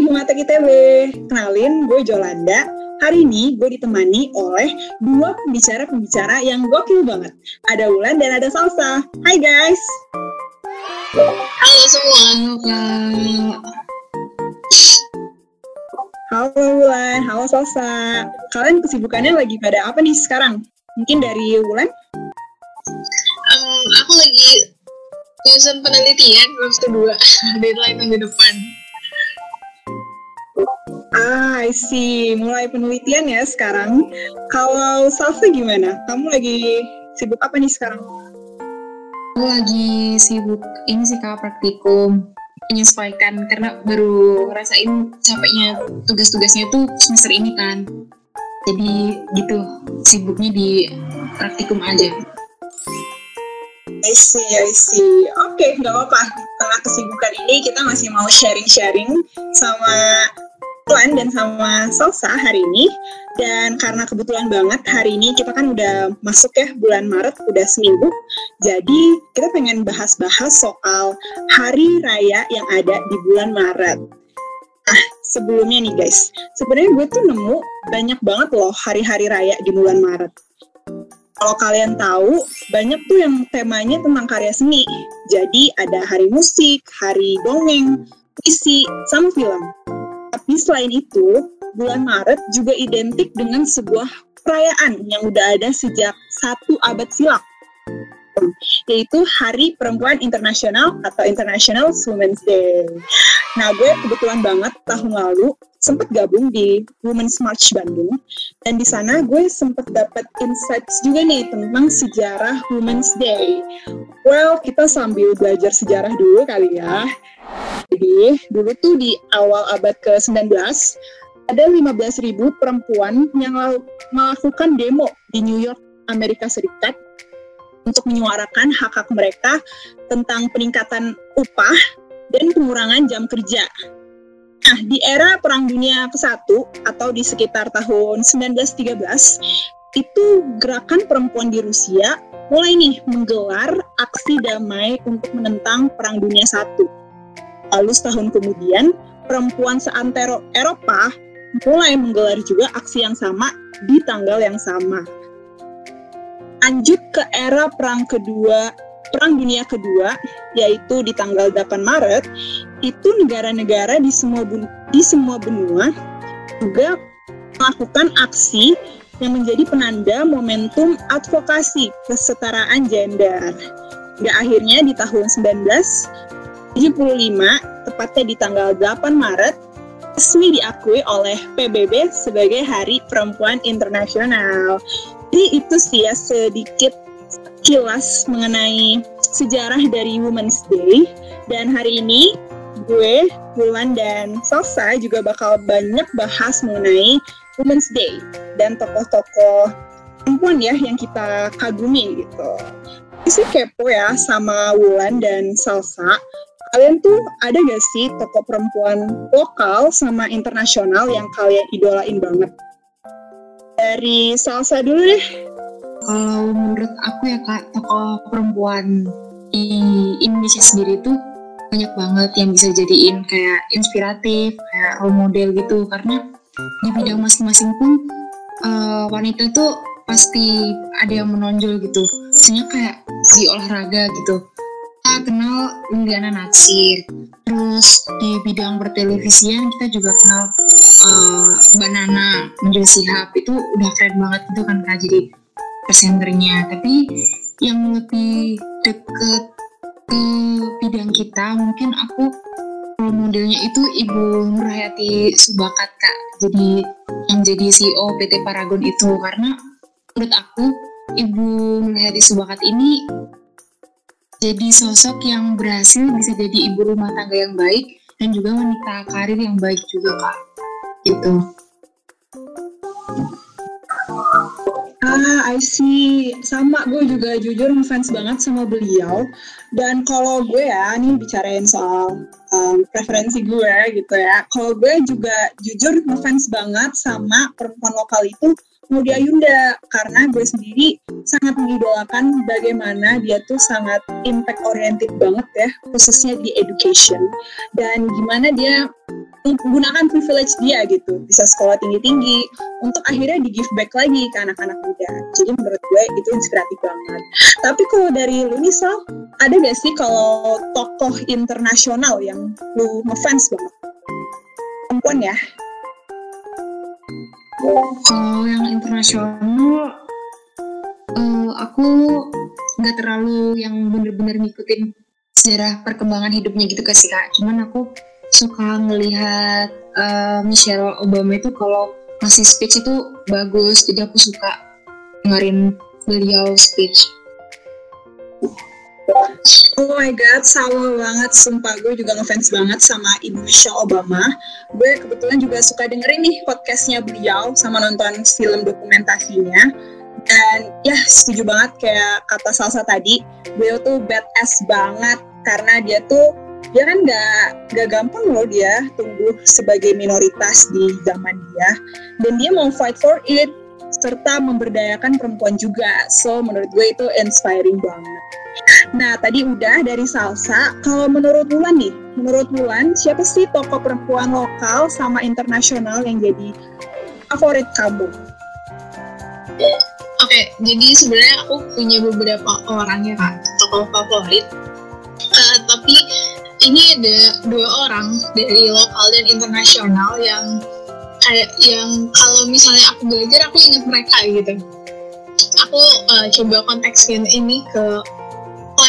Teman-teman Himata ITB, kenalin gue Jolanda. Hari ini gue ditemani oleh dua pembicara-pembicara yang gokil banget. Ada Wulan dan ada Salsa. Hai guys. Halo semua. Halo Wulan, halo Salsa. Kalian kesibukannya lagi pada apa nih sekarang? Mungkin dari Wulan? Um, aku lagi nyusun penelitian semester 2 deadline minggu depan Ah, I see. Mulai penelitian ya sekarang. Kalau Salsa gimana? Kamu lagi sibuk apa nih sekarang? Aku lagi sibuk ini sih kak praktikum menyesuaikan karena baru ngerasain capeknya tugas-tugasnya tuh semester ini kan. Jadi gitu sibuknya di praktikum aja. I see, I see. Oke, okay, nggak apa-apa. Di tengah kesibukan ini kita masih mau sharing-sharing sama Tuan dan sama Salsa hari ini. Dan karena kebetulan banget hari ini kita kan udah masuk ya bulan Maret, udah seminggu. Jadi kita pengen bahas-bahas soal hari raya yang ada di bulan Maret. Nah, sebelumnya nih guys, sebenarnya gue tuh nemu banyak banget loh hari-hari raya di bulan Maret kalau kalian tahu, banyak tuh yang temanya tentang karya seni. Jadi ada hari musik, hari dongeng, puisi, sama film. Tapi selain itu, bulan Maret juga identik dengan sebuah perayaan yang udah ada sejak satu abad silam yaitu Hari Perempuan Internasional atau International Women's Day. Nah, gue kebetulan banget tahun lalu sempat gabung di Women's March Bandung dan di sana gue sempat dapat insights juga nih tentang sejarah Women's Day. Well, kita sambil belajar sejarah dulu kali ya. Jadi, dulu tuh di awal abad ke-19 ada 15.000 perempuan yang melakukan demo di New York, Amerika Serikat untuk menyuarakan hak-hak mereka tentang peningkatan upah dan pengurangan jam kerja. Nah, di era Perang Dunia ke-1 atau di sekitar tahun 1913, itu gerakan perempuan di Rusia mulai nih menggelar aksi damai untuk menentang Perang Dunia I. Lalu setahun kemudian, perempuan seantero Eropa mulai menggelar juga aksi yang sama di tanggal yang sama lanjut ke era perang kedua perang dunia kedua yaitu di tanggal 8 Maret itu negara-negara di semua di semua benua juga melakukan aksi yang menjadi penanda momentum advokasi kesetaraan gender. Hingga akhirnya di tahun 1975, tepatnya di tanggal 8 Maret, resmi diakui oleh PBB sebagai Hari Perempuan Internasional. Jadi itu sih ya sedikit kilas mengenai sejarah dari Women's Day. Dan hari ini gue, Bulan, dan Salsa juga bakal banyak bahas mengenai Women's Day dan tokoh-tokoh perempuan ya yang kita kagumi gitu. Ini sih kepo ya sama Wulan dan Salsa. Kalian tuh ada gak sih tokoh perempuan lokal sama internasional yang kalian idolain banget? dari Salsa dulu deh. Kalau menurut aku ya kak, tokoh perempuan di Indonesia sendiri tuh banyak banget yang bisa jadiin kayak inspiratif, kayak role model gitu. Karena di bidang masing-masing pun uh, wanita tuh pasti ada yang menonjol gitu. Misalnya kayak di olahraga gitu. Kita kenal Liliana Natsir. Terus di bidang pertelevisian kita juga kenal uh, Mbak Nana Menjul Sihab itu udah keren banget itu kan kak jadi presenternya tapi yang lebih deket ke bidang kita mungkin aku role modelnya itu Ibu Nurhayati Subakat kak. Jadi yang jadi CEO PT Paragon itu. Karena menurut aku Ibu Nurhayati Subakat ini jadi sosok yang berhasil bisa jadi ibu rumah tangga yang baik dan juga wanita karir yang baik juga kak. Gitu. Ah, I see. Sama gue juga jujur ngefans banget sama beliau. Dan kalau gue ya, nih bicarain soal um, preferensi gue gitu ya. Kalau gue juga jujur ngefans banget sama perempuan lokal itu Maudy Ayunda karena gue sendiri sangat mengidolakan bagaimana dia tuh sangat impact oriented banget ya khususnya di education. Dan gimana dia menggunakan privilege dia gitu bisa sekolah tinggi-tinggi untuk akhirnya di give back lagi ke anak-anak muda. Jadi menurut gue itu inspiratif banget. Tapi kalau dari lu misal ada gak sih kalau tokoh internasional yang lu ngefans banget? Perempuan ya kalau yang internasional uh, aku nggak terlalu yang bener-bener ngikutin sejarah perkembangan hidupnya gitu ke sih kak. Cuman aku suka ngelihat uh, Michelle Obama itu kalau ngasih speech itu bagus jadi aku suka dengerin beliau speech Oh my god, sama banget. Sumpah gue juga ngefans banget sama Ibu Michelle Obama. Gue kebetulan juga suka dengerin nih podcastnya beliau sama nonton film dokumentasinya. Dan ya setuju banget kayak kata Salsa tadi, beliau tuh badass banget karena dia tuh dia kan gak, gak gampang loh dia tumbuh sebagai minoritas di zaman dia dan dia mau fight for it serta memberdayakan perempuan juga so menurut gue itu inspiring banget nah tadi udah dari salsa. Kalau menurut Wulan nih menurut Wulan siapa sih tokoh perempuan lokal sama internasional yang jadi favorit kamu? Oke, okay, jadi sebenarnya aku punya beberapa orang ya kak, tokoh favorit. Uh, tapi ini ada dua orang dari lokal dan internasional yang kayak yang kalau misalnya aku belajar aku ingat mereka gitu. Aku uh, coba kontekskan ini ke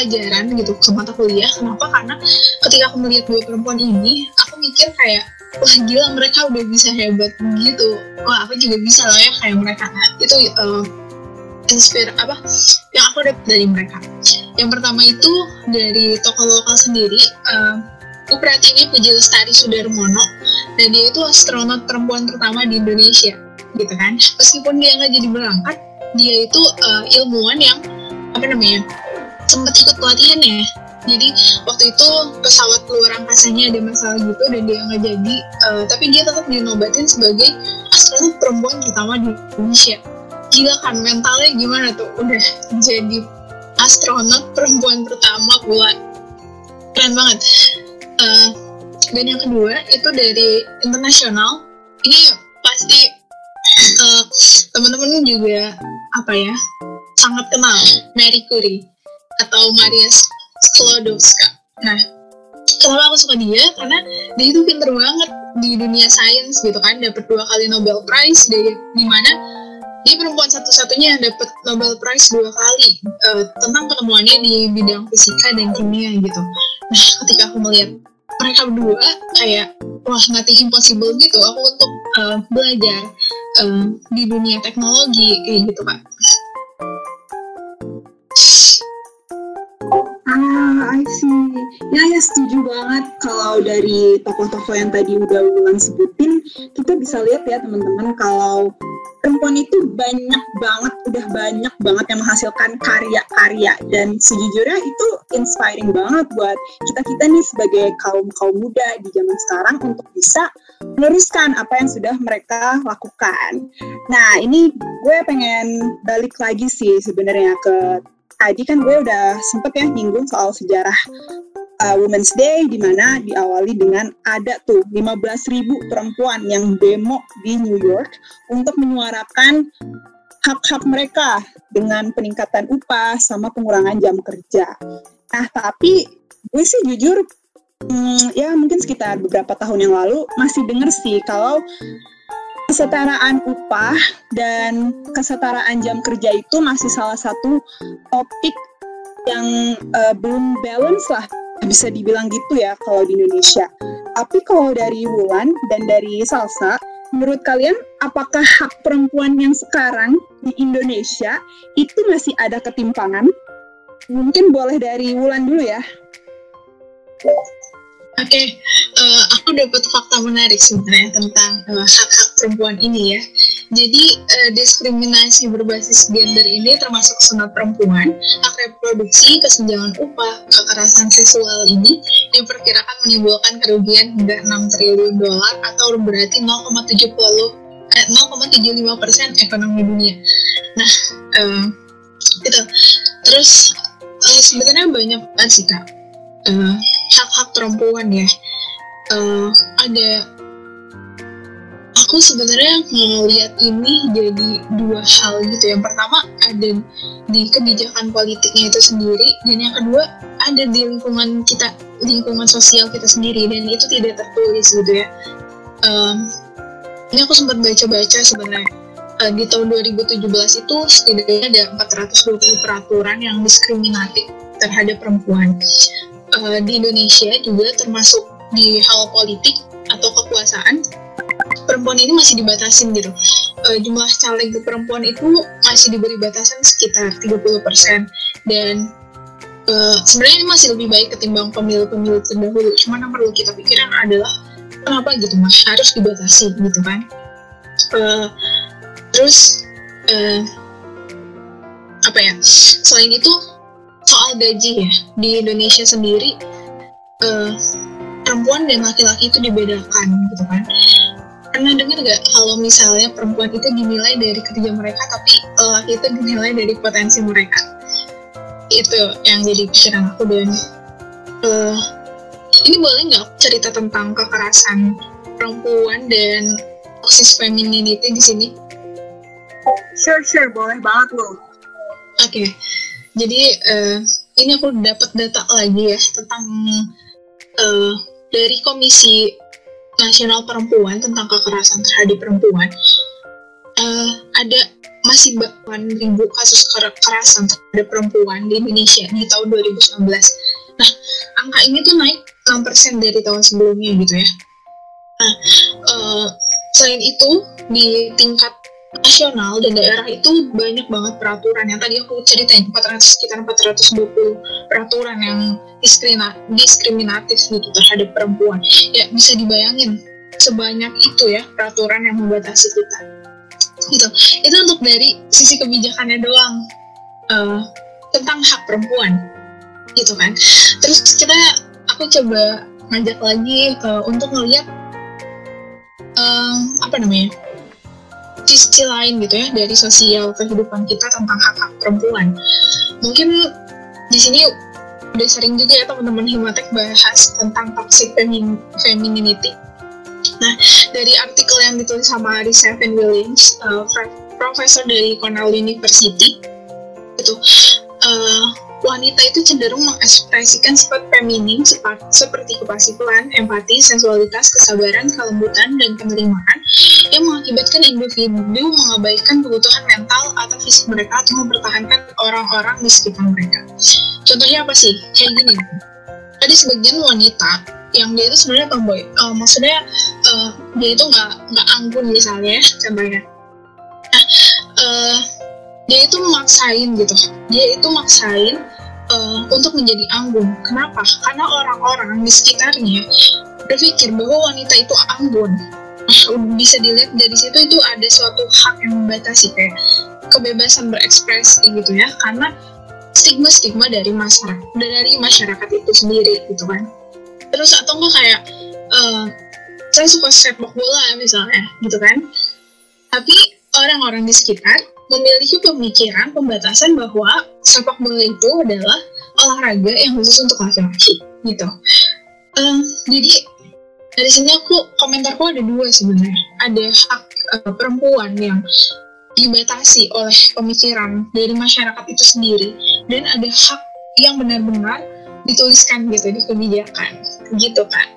pelajaran gitu ke mata kuliah. Kenapa? Karena ketika aku melihat dua perempuan ini aku mikir kayak wah gila mereka udah bisa hebat gitu. Wah aku juga bisa lah ya kayak mereka. Itu uh, inspir apa yang aku dapat dari mereka. Yang pertama itu dari toko lokal sendiri uh, Upratiwi Puji Lestari Sudarmono. Dan dia itu astronot perempuan pertama di Indonesia gitu kan. Meskipun dia nggak jadi berangkat dia itu uh, ilmuwan yang apa namanya sempat ikut pelatihan ya. Jadi waktu itu pesawat luar angkasanya ada masalah gitu dan dia nggak jadi uh, tapi dia tetap dinobatin sebagai astronot perempuan pertama di Indonesia. Gila kan mentalnya gimana tuh? Udah jadi astronot perempuan pertama buat keren banget. Uh, dan yang kedua itu dari internasional. Ini pasti uh, teman-teman juga apa ya sangat kenal. Mary Curie atau Maria Sklodowska nah kenapa aku suka dia karena dia itu pinter banget di dunia sains gitu kan dapat dua kali Nobel Prize dari di mana dia perempuan satu-satunya yang dapat Nobel Prize dua kali uh, tentang ketemuannya di bidang fisika dan kimia gitu. Nah, ketika aku melihat mereka berdua kayak wah nothing impossible gitu aku untuk uh, belajar uh, di dunia teknologi kayak gitu kak. See. Ya, ya setuju banget kalau dari tokoh-tokoh yang tadi udah ulang sebutin, kita bisa lihat ya teman-teman kalau perempuan itu banyak banget, udah banyak banget yang menghasilkan karya-karya dan sejujurnya itu inspiring banget buat kita-kita nih sebagai kaum-kaum muda di zaman sekarang untuk bisa meneruskan apa yang sudah mereka lakukan. Nah, ini gue pengen balik lagi sih sebenarnya ke tadi kan gue udah sempet ya nyinggung soal sejarah uh, Women's Day di mana diawali dengan ada tuh 15.000 perempuan yang demo di New York untuk menyuarakan hak-hak mereka dengan peningkatan upah sama pengurangan jam kerja. Nah, tapi gue sih jujur hmm, ya mungkin sekitar beberapa tahun yang lalu masih denger sih kalau kesetaraan upah dan kesetaraan jam kerja itu masih salah satu topik yang uh, belum balance lah bisa dibilang gitu ya kalau di Indonesia. Tapi kalau dari Wulan dan dari Salsa, menurut kalian apakah hak perempuan yang sekarang di Indonesia itu masih ada ketimpangan? Mungkin boleh dari Wulan dulu ya. Oke, okay. uh, eh, aku dapat fakta menarik sebenarnya tentang eh, hak-hak perempuan ini ya. Jadi uh, diskriminasi berbasis gender ini termasuk sunat perempuan, hak reproduksi, kesenjangan upah, kekerasan seksual ini diperkirakan menimbulkan kerugian hingga 6 triliun dolar atau berarti 0,70 eh, 0,75 persen ekonomi dunia. Nah, uh, gitu. Terus uh, sebenarnya banyak banget sih kak uh, hak-hak perempuan ya. Uh, ada aku sebenarnya ngeliat ini jadi dua hal gitu. Yang pertama ada di kebijakan politiknya itu sendiri, dan yang kedua ada di lingkungan kita, lingkungan sosial kita sendiri, dan itu tidak tertulis gitu ya. Um, ini aku sempat baca-baca sebenarnya uh, di tahun 2017 itu setidaknya ada 420 peraturan yang diskriminatif terhadap perempuan. Uh, di Indonesia juga termasuk di hal politik atau kekuasaan perempuan ini masih dibatasin gitu. Uh, jumlah caleg perempuan itu masih diberi batasan sekitar 30% dan uh, sebenarnya ini masih lebih baik ketimbang pemilu-pemilu terdahulu. Cuma yang perlu kita pikirkan adalah kenapa gitu mas harus dibatasi gitu kan? Uh, terus uh, apa ya? Selain itu gaji ya di Indonesia sendiri uh, perempuan dan laki-laki itu dibedakan gitu kan pernah dengar gak kalau misalnya perempuan itu dinilai dari kerja mereka tapi laki itu dinilai dari potensi mereka itu yang jadi pikiran aku dan uh, ini boleh nggak cerita tentang kekerasan perempuan dan toxic femininity di sini? Sure sure boleh banget loh. Oke, okay. jadi uh, ini aku dapat data lagi ya tentang uh, dari Komisi Nasional Perempuan tentang kekerasan terhadap perempuan uh, ada masih bahkan ribu kasus kekerasan terhadap perempuan di Indonesia di tahun 2019. Nah, angka ini tuh naik 6% dari tahun sebelumnya gitu ya. Nah, uh, selain itu di tingkat nasional dan daerah itu banyak banget peraturan. Yang tadi aku ceritain 400 sekitar 420 peraturan yang diskriminatif gitu terhadap perempuan. Ya bisa dibayangin sebanyak itu ya peraturan yang membatasi kita. Gitu. Itu untuk dari sisi kebijakannya doang uh, tentang hak perempuan. Gitu kan. Terus kita aku coba ngajak lagi uh, untuk ngeliat uh, apa namanya sisi lain gitu ya dari sosial kehidupan kita tentang hak-hak perempuan. Mungkin di sini udah sering juga ya teman-teman Himatek bahas tentang toxic femin femininity. Nah, dari artikel yang ditulis sama Risa Van Williams, uh, profesor dari Cornell University, itu uh, wanita itu cenderung mengekspresikan sifat feminin seperti kepasifulan, empati, sensualitas, kesabaran, kelembutan, dan penerimaan yang mengakibatkan individu mengabaikan kebutuhan mental atau fisik mereka atau mempertahankan orang-orang di sekitar mereka. Contohnya apa sih? Kayak gini. Ada sebagian wanita yang dia itu sebenarnya tomboy. Uh, maksudnya uh, dia itu nggak nggak anggun misalnya, ya, contohnya. Nah, uh, dia itu memaksain gitu. Dia itu maksain uh, untuk menjadi anggun. Kenapa? Karena orang-orang di sekitarnya berpikir bahwa wanita itu anggun. Bisa dilihat dari situ itu ada suatu hak yang membatasi kayak kebebasan berekspresi gitu ya. Karena stigma-stigma dari masyarakat dari masyarakat itu sendiri gitu kan. Terus atau enggak kayak uh, saya suka sepak bola misalnya gitu kan. Tapi orang-orang di sekitar memiliki pemikiran pembatasan bahwa sepak bola itu adalah olahraga yang khusus untuk laki-laki gitu. Uh, jadi dari sini aku komentarku ada dua sebenarnya. Ada hak uh, perempuan yang dibatasi oleh pemikiran dari masyarakat itu sendiri dan ada hak yang benar-benar dituliskan gitu di kebijakan gitu kan.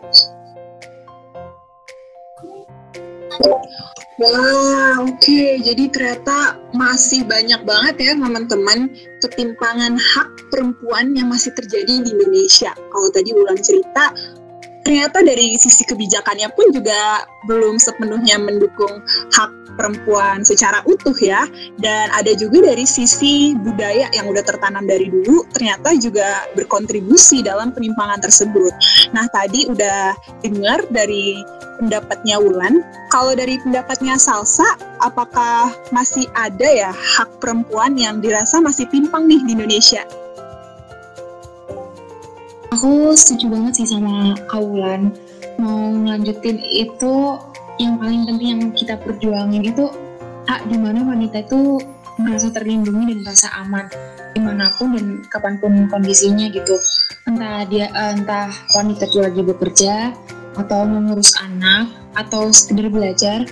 Wah, oke. Okay. Jadi ternyata masih banyak banget ya teman-teman ketimpangan hak perempuan yang masih terjadi di Indonesia. Kalau tadi ulang cerita, ternyata dari sisi kebijakannya pun juga belum sepenuhnya mendukung hak perempuan secara utuh ya dan ada juga dari sisi budaya yang udah tertanam dari dulu ternyata juga berkontribusi dalam penimpangan tersebut. Nah tadi udah dengar dari pendapatnya Wulan, kalau dari pendapatnya Salsa, apakah masih ada ya hak perempuan yang dirasa masih timpang nih di Indonesia? Aku setuju banget sih sama Kaulan. Mau lanjutin itu yang paling penting yang kita perjuangin itu hak di mana wanita itu merasa terlindungi dan merasa aman di mana pun dan kapan pun kondisinya gitu entah dia entah wanita itu lagi bekerja atau mengurus anak atau sekedar belajar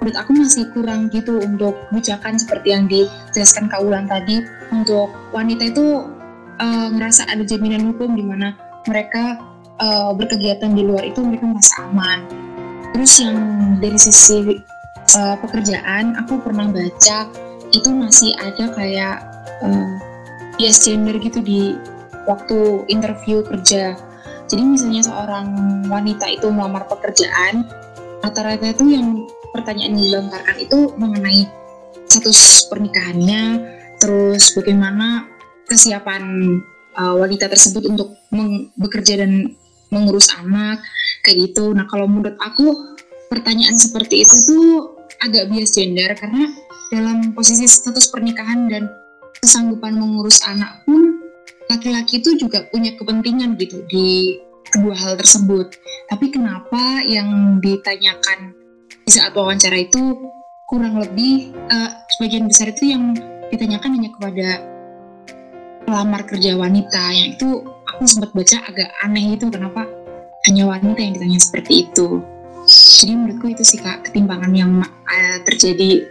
menurut aku masih kurang gitu untuk kebijakan seperti yang dijelaskan Kak Ulan tadi untuk wanita itu uh, ngerasa ada jaminan hukum di mana mereka uh, berkegiatan di luar itu mereka merasa aman. Terus yang dari sisi uh, pekerjaan aku pernah baca itu masih ada kayak uh, bias gender gitu di waktu interview kerja. Jadi misalnya seorang wanita itu melamar pekerjaan, rata-rata itu yang pertanyaan yang dilontarkan itu mengenai status pernikahannya, terus bagaimana kesiapan uh, wanita tersebut untuk bekerja dan mengurus anak, kayak gitu. Nah kalau menurut aku pertanyaan seperti itu tuh agak bias gender karena dalam posisi status pernikahan dan kesanggupan mengurus anak pun laki-laki itu juga punya kepentingan gitu di kedua hal tersebut. Tapi kenapa yang ditanyakan di saat wawancara itu kurang lebih uh, sebagian besar itu yang ditanyakan hanya kepada pelamar kerja wanita yang itu aku sempat baca agak aneh itu kenapa hanya wanita yang ditanya seperti itu. Jadi menurutku itu sih kak ketimpangan yang uh, terjadi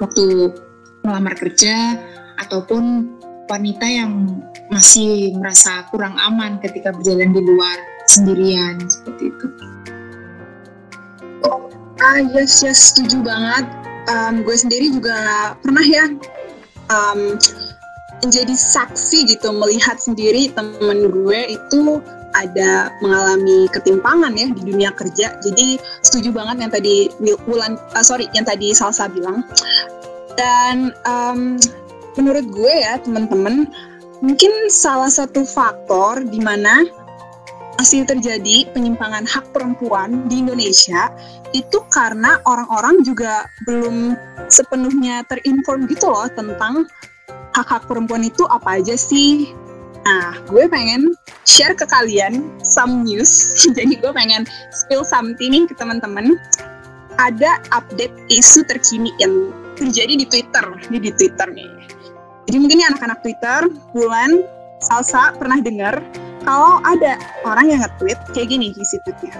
waktu melamar kerja ataupun wanita yang masih merasa kurang aman ketika berjalan di luar sendirian seperti itu. Ah yes yes setuju banget. Um, gue sendiri juga pernah ya um, menjadi saksi gitu melihat sendiri temen gue itu ada mengalami ketimpangan ya di dunia kerja. Jadi setuju banget yang tadi Wulan, uh, sorry yang tadi Salsa bilang. Dan um, menurut gue ya teman-teman mungkin salah satu faktor di mana masih terjadi penyimpangan hak perempuan di Indonesia itu karena orang-orang juga belum sepenuhnya terinform gitu loh tentang hak-hak perempuan itu apa aja sih. Nah, gue pengen share ke kalian some news. Jadi gue pengen spill something nih ke teman-teman. Ada update isu terkini yang terjadi di Twitter. Ini di Twitter nih jadi mungkin anak-anak Twitter, Bulan, Salsa pernah dengar kalau ada orang yang nge-tweet kayak gini isi tweetnya.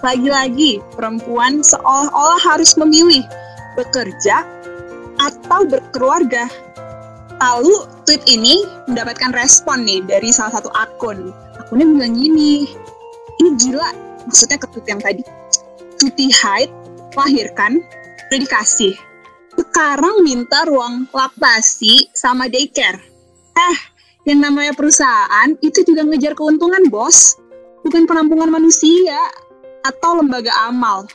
Lagi-lagi perempuan seolah-olah harus memilih bekerja atau berkeluarga. Lalu tweet ini mendapatkan respon nih dari salah satu akun. Akunnya bilang gini, ini gila, maksudnya ke tweet yang tadi. Tuti Hyde lahirkan, udah dikasih sekarang minta ruang laktasi sama daycare. Eh, yang namanya perusahaan itu juga ngejar keuntungan, bos. Bukan penampungan manusia atau lembaga amal.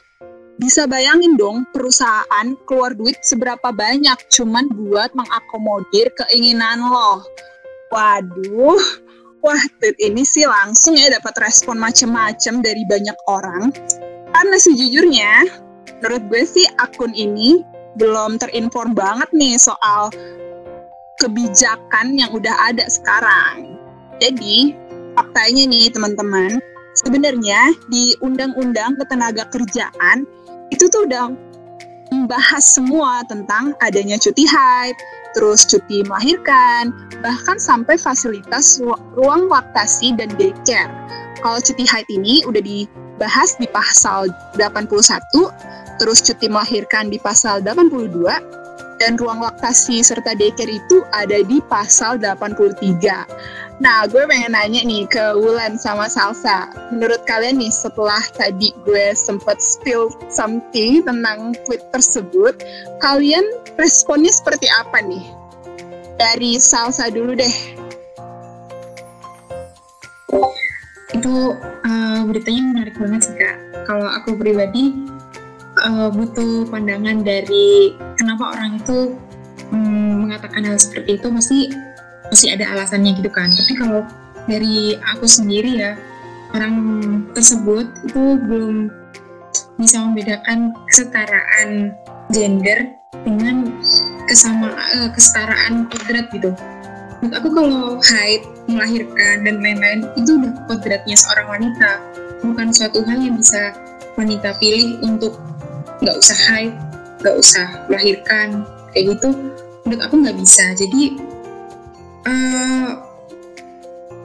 Bisa bayangin dong perusahaan keluar duit seberapa banyak cuman buat mengakomodir keinginan lo. Waduh, wah tweet ini sih langsung ya dapat respon macem-macem dari banyak orang. Karena sejujurnya, menurut gue sih akun ini belum terinform banget nih soal kebijakan yang udah ada sekarang. Jadi, faktanya nih teman-teman, sebenarnya di Undang-Undang Ketenaga Kerjaan itu tuh udah membahas semua tentang adanya cuti haid, terus cuti melahirkan, bahkan sampai fasilitas ruang laktasi dan daycare. Kalau cuti haid ini udah dibahas di pasal 81 terus cuti melahirkan di pasal 82, dan ruang laktasi serta daycare itu ada di pasal 83. Nah, gue pengen nanya nih ke Wulan sama Salsa. Menurut kalian nih, setelah tadi gue sempat spill something tentang tweet tersebut, kalian responnya seperti apa nih? Dari Salsa dulu deh. Itu uh, beritanya menarik banget sih, Kak. Kalau aku pribadi, uh, butuh pandangan dari kenapa orang itu um, mengatakan hal seperti itu masih masih ada alasannya gitu kan. Tapi kalau dari aku sendiri ya orang tersebut itu belum bisa membedakan kesetaraan gender dengan kesama uh, kesetaraan kodrat gitu. Menurut aku kalau haid melahirkan dan lain-lain itu udah kodratnya seorang wanita. Bukan suatu hal yang bisa wanita pilih untuk nggak usah haid, nggak usah melahirkan kayak gitu, menurut aku nggak bisa. Jadi uh,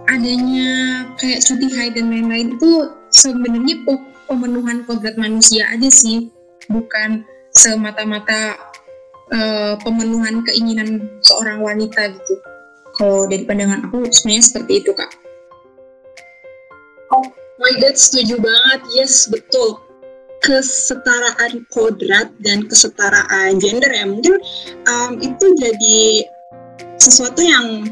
adanya kayak cuti haid dan lain-lain itu sebenarnya pemenuhan kodrat manusia aja sih, bukan semata-mata uh, pemenuhan keinginan seorang wanita gitu. Kalau dari pandangan aku sebenarnya seperti itu kak. Oh my god, setuju banget. Yes, betul. Kesetaraan kodrat dan kesetaraan gender ya mungkin um, itu jadi sesuatu yang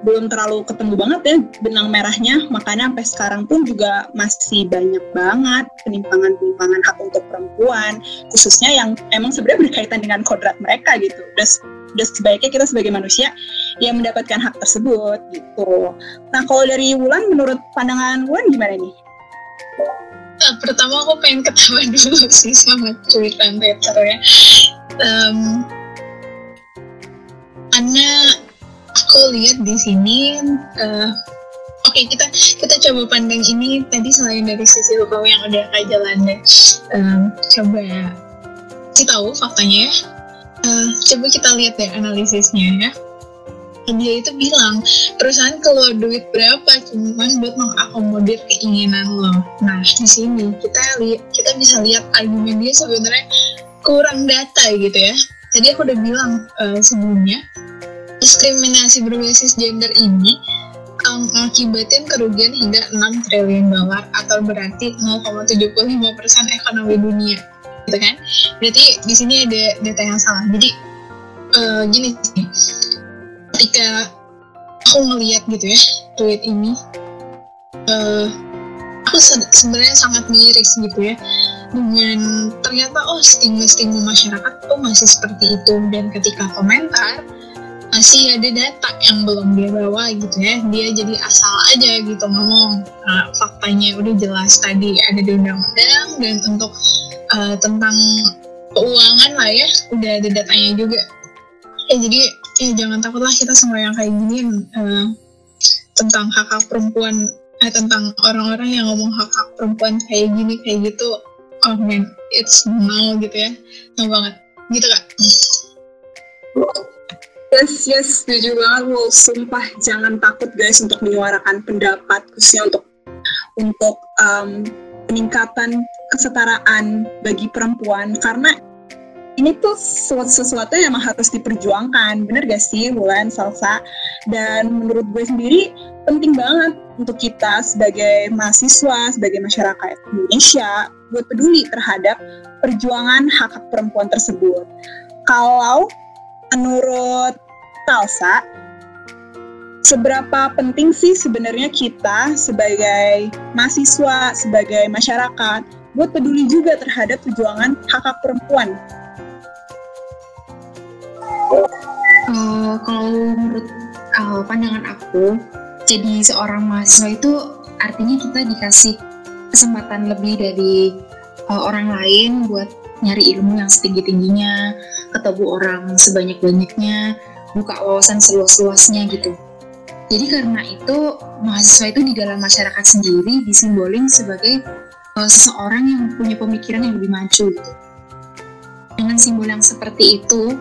belum terlalu ketemu banget ya benang merahnya. Makanya sampai sekarang pun juga masih banyak banget penimpangan-penimpangan hak untuk perempuan khususnya yang emang sebenarnya berkaitan dengan kodrat mereka gitu. Udah udah sebaiknya kita sebagai manusia yang mendapatkan hak tersebut gitu. Nah kalau dari Wulan menurut pandangan Wulan gimana nih? Pertama aku pengen ketawa dulu sih sama cuitan Twitter ya. Um, karena aku lihat di sini uh, oke okay, kita kita coba pandang ini tadi selain dari sisi hukum yang udah kayak jalannya um, coba sih tahu faktanya ya. Uh, coba kita lihat ya analisisnya ya dia itu bilang perusahaan keluar duit berapa cuma buat mengakomodir keinginan lo. Nah di sini kita lihat kita bisa lihat argumen dia sebenarnya kurang data gitu ya. Tadi aku udah bilang uh, sebelumnya diskriminasi berbasis gender ini mengakibatkan kerugian hingga 6 triliun dolar atau berarti 0,75 persen ekonomi dunia gitu kan berarti di sini ada data yang salah jadi uh, gini sih ketika aku ngeliat gitu ya tweet ini uh, aku se sebenarnya sangat miris gitu ya dengan ternyata oh stigma-stigma masyarakat tuh masih seperti itu dan ketika komentar masih ada data yang belum dia bawa gitu ya dia jadi asal aja gitu ngomong uh, faktanya udah jelas tadi ada di undang-undang dan untuk uh, tentang keuangan lah ya udah ada datanya juga. Ya jadi ya jangan takutlah kita semua yang kayak gini uh, tentang hak hak perempuan eh, tentang orang-orang yang ngomong hak hak perempuan kayak gini kayak gitu. Oh man it's now gitu ya. No banget. Gitu kak. Yes, yes, setuju banget lo. Sumpah jangan takut guys untuk menyuarakan pendapat khususnya untuk untuk um, peningkatan kesetaraan bagi perempuan. Karena ini tuh sesuatu, yang harus diperjuangkan, bener gak sih Wulan, Salsa? Dan menurut gue sendiri penting banget untuk kita sebagai mahasiswa, sebagai masyarakat Indonesia buat peduli terhadap perjuangan hak hak perempuan tersebut. Kalau menurut Talsa, seberapa penting sih sebenarnya kita sebagai mahasiswa, sebagai masyarakat, buat peduli juga terhadap perjuangan hak hak perempuan? Uh, kalau menurut uh, pandangan aku, jadi seorang mahasiswa itu artinya kita dikasih kesempatan lebih dari uh, orang lain buat nyari ilmu yang setinggi-tingginya, ketemu orang sebanyak-banyaknya, buka wawasan seluas-luasnya gitu. Jadi karena itu mahasiswa itu di dalam masyarakat sendiri disimbolin sebagai uh, seseorang yang punya pemikiran yang lebih maju gitu. Dengan simbol yang seperti itu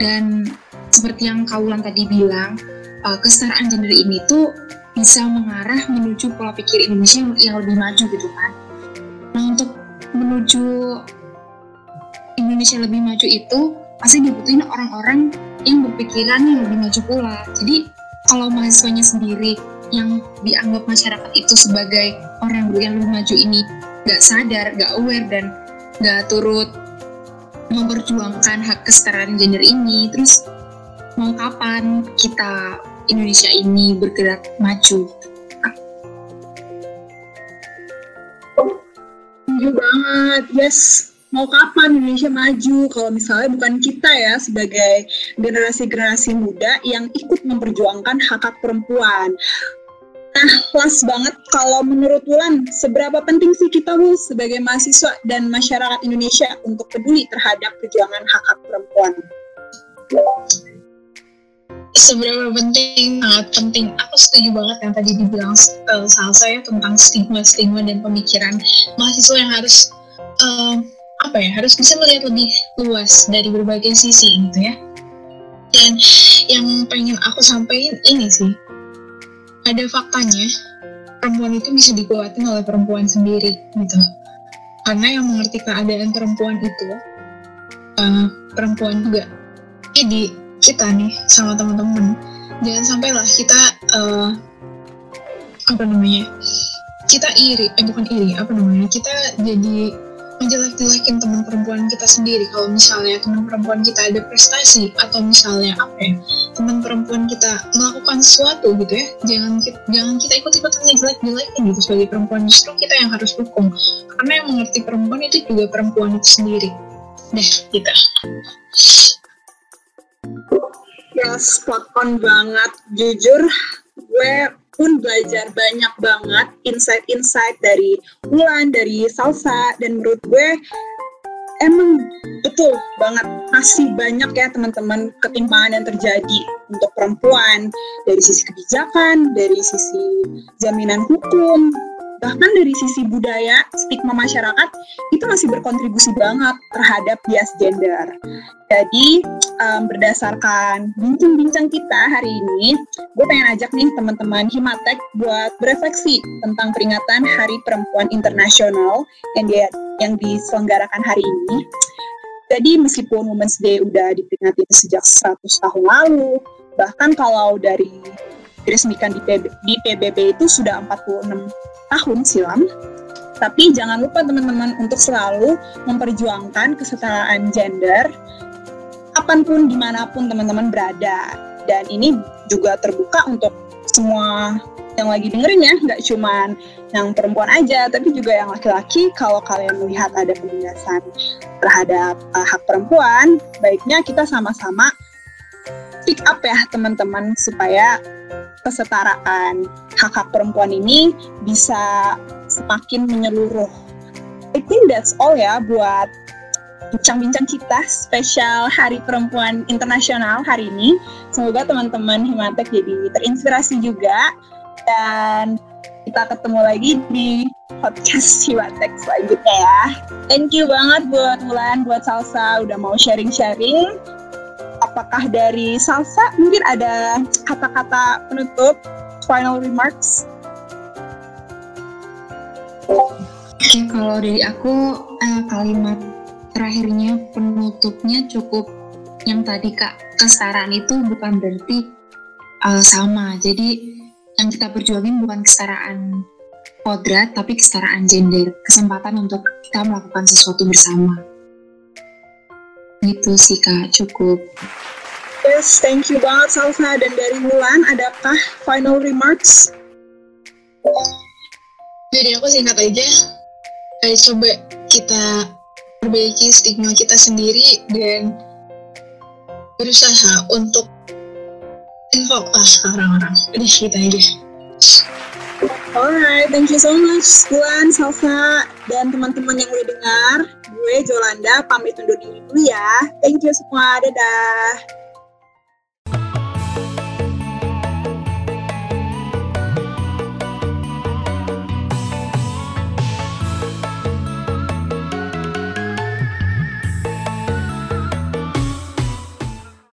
dan seperti yang Kaulan tadi bilang, uh, kesetaraan gender ini tuh bisa mengarah menuju pola pikir Indonesia yang lebih maju gitu kan. Nah untuk menuju Indonesia lebih maju itu pasti dibutuhin orang-orang yang berpikiran yang lebih maju pula. Jadi kalau mahasiswanya sendiri yang dianggap masyarakat itu sebagai orang yang lebih maju ini nggak sadar, nggak aware dan nggak turut memperjuangkan hak kesetaraan gender ini, terus mau kapan kita Indonesia ini bergerak maju? Setuju banget, yes mau kapan Indonesia maju kalau misalnya bukan kita ya sebagai generasi-generasi muda yang ikut memperjuangkan hak hak perempuan. Nah, last banget kalau menurut Wulan, seberapa penting sih kita Bu sebagai mahasiswa dan masyarakat Indonesia untuk peduli terhadap perjuangan hak hak perempuan? seberapa penting sangat penting aku setuju banget yang tadi dibilang uh, salsa ya tentang stigma stigma dan pemikiran mahasiswa yang harus uh, apa ya harus bisa melihat lebih luas dari berbagai sisi gitu ya dan yang pengen aku sampaikan ini sih ada faktanya perempuan itu bisa dikuatin oleh perempuan sendiri gitu. Karena yang mengerti keadaan perempuan itu uh, perempuan juga. Jadi kita nih sama teman-teman jangan sampailah kita uh, apa namanya kita iri eh bukan iri apa namanya kita jadi menjelek-jelekin teman perempuan kita sendiri. Kalau misalnya teman perempuan kita ada prestasi atau misalnya apa ya teman perempuan kita melakukan sesuatu gitu ya jangan kita, jangan kita ikut-ikutan ngejelek-jelekin gitu sebagai perempuan. Justru kita yang harus dukung. Karena yang mengerti perempuan itu juga perempuan itu sendiri. Deh kita ya spot on banget. Jujur gue pun belajar banyak banget insight-insight dari Wulan, dari Salsa, dan menurut gue emang betul banget masih banyak ya teman-teman ketimpangan yang terjadi untuk perempuan. Dari sisi kebijakan, dari sisi jaminan hukum, bahkan dari sisi budaya stigma masyarakat itu masih berkontribusi banget terhadap bias gender. Jadi um, berdasarkan bincang-bincang kita hari ini, gue pengen ajak nih teman-teman Himatek buat berefleksi tentang peringatan Hari Perempuan Internasional yang dia yang diselenggarakan hari ini. Jadi meskipun Women's Day udah diperingati sejak 100 tahun lalu, bahkan kalau dari diresmikan di, PB, di PBB itu sudah 46 tahun silam. Tapi jangan lupa teman-teman untuk selalu memperjuangkan kesetaraan gender kapan pun di mana pun teman-teman berada. Dan ini juga terbuka untuk semua yang lagi dengerin ya, nggak cuman yang perempuan aja, tapi juga yang laki-laki. Kalau kalian melihat ada penindasan terhadap uh, hak perempuan, baiknya kita sama-sama speak up ya teman-teman supaya kesetaraan hak-hak perempuan ini bisa semakin menyeluruh. I think that's all ya buat bincang-bincang kita spesial Hari Perempuan Internasional hari ini. Semoga teman-teman Himatek jadi terinspirasi juga dan kita ketemu lagi di podcast Himatek selanjutnya ya. Thank you banget buat Wulan, buat Salsa udah mau sharing-sharing apakah dari Salsa mungkin ada kata-kata penutup final remarks? Oke, kalau dari aku eh, kalimat terakhirnya penutupnya cukup yang tadi kak kesetaraan itu bukan berarti uh, sama. Jadi yang kita perjuangin bukan kesetaraan kodrat tapi kesetaraan gender, kesempatan untuk kita melakukan sesuatu bersama. Gitu sih kak, cukup. Yes, thank you banget Salsa. Dan dari Mulan, adakah final remarks? Jadi aku singkat aja, eh, coba kita perbaiki stigma kita sendiri dan berusaha untuk info lah orang-orang. Udah kita aja. Alright, thank you so much Bulan, Salsa, dan teman-teman yang udah dengar. Gue Jolanda pamit undur diri dulu ya. Thank you semua, dadah.